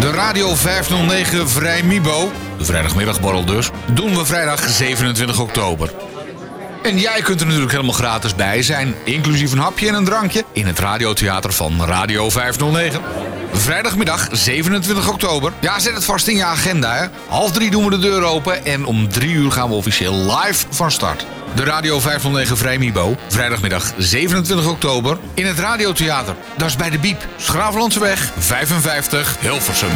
De Radio 509 Vrij Mibo, de vrijdagmiddagborrel dus, doen we vrijdag 27 oktober. En jij kunt er natuurlijk helemaal gratis bij zijn, inclusief een hapje en een drankje, in het radiotheater van Radio 509. Vrijdagmiddag 27 oktober. Ja, zet het vast in je agenda. Hè. Half drie doen we de deur open en om drie uur gaan we officieel live van start. De Radio 509 Vrijmibo. Vrijdagmiddag 27 oktober in het Radiotheater. Dat is bij de Biep. Schravenlandseweg 55 Hilversum.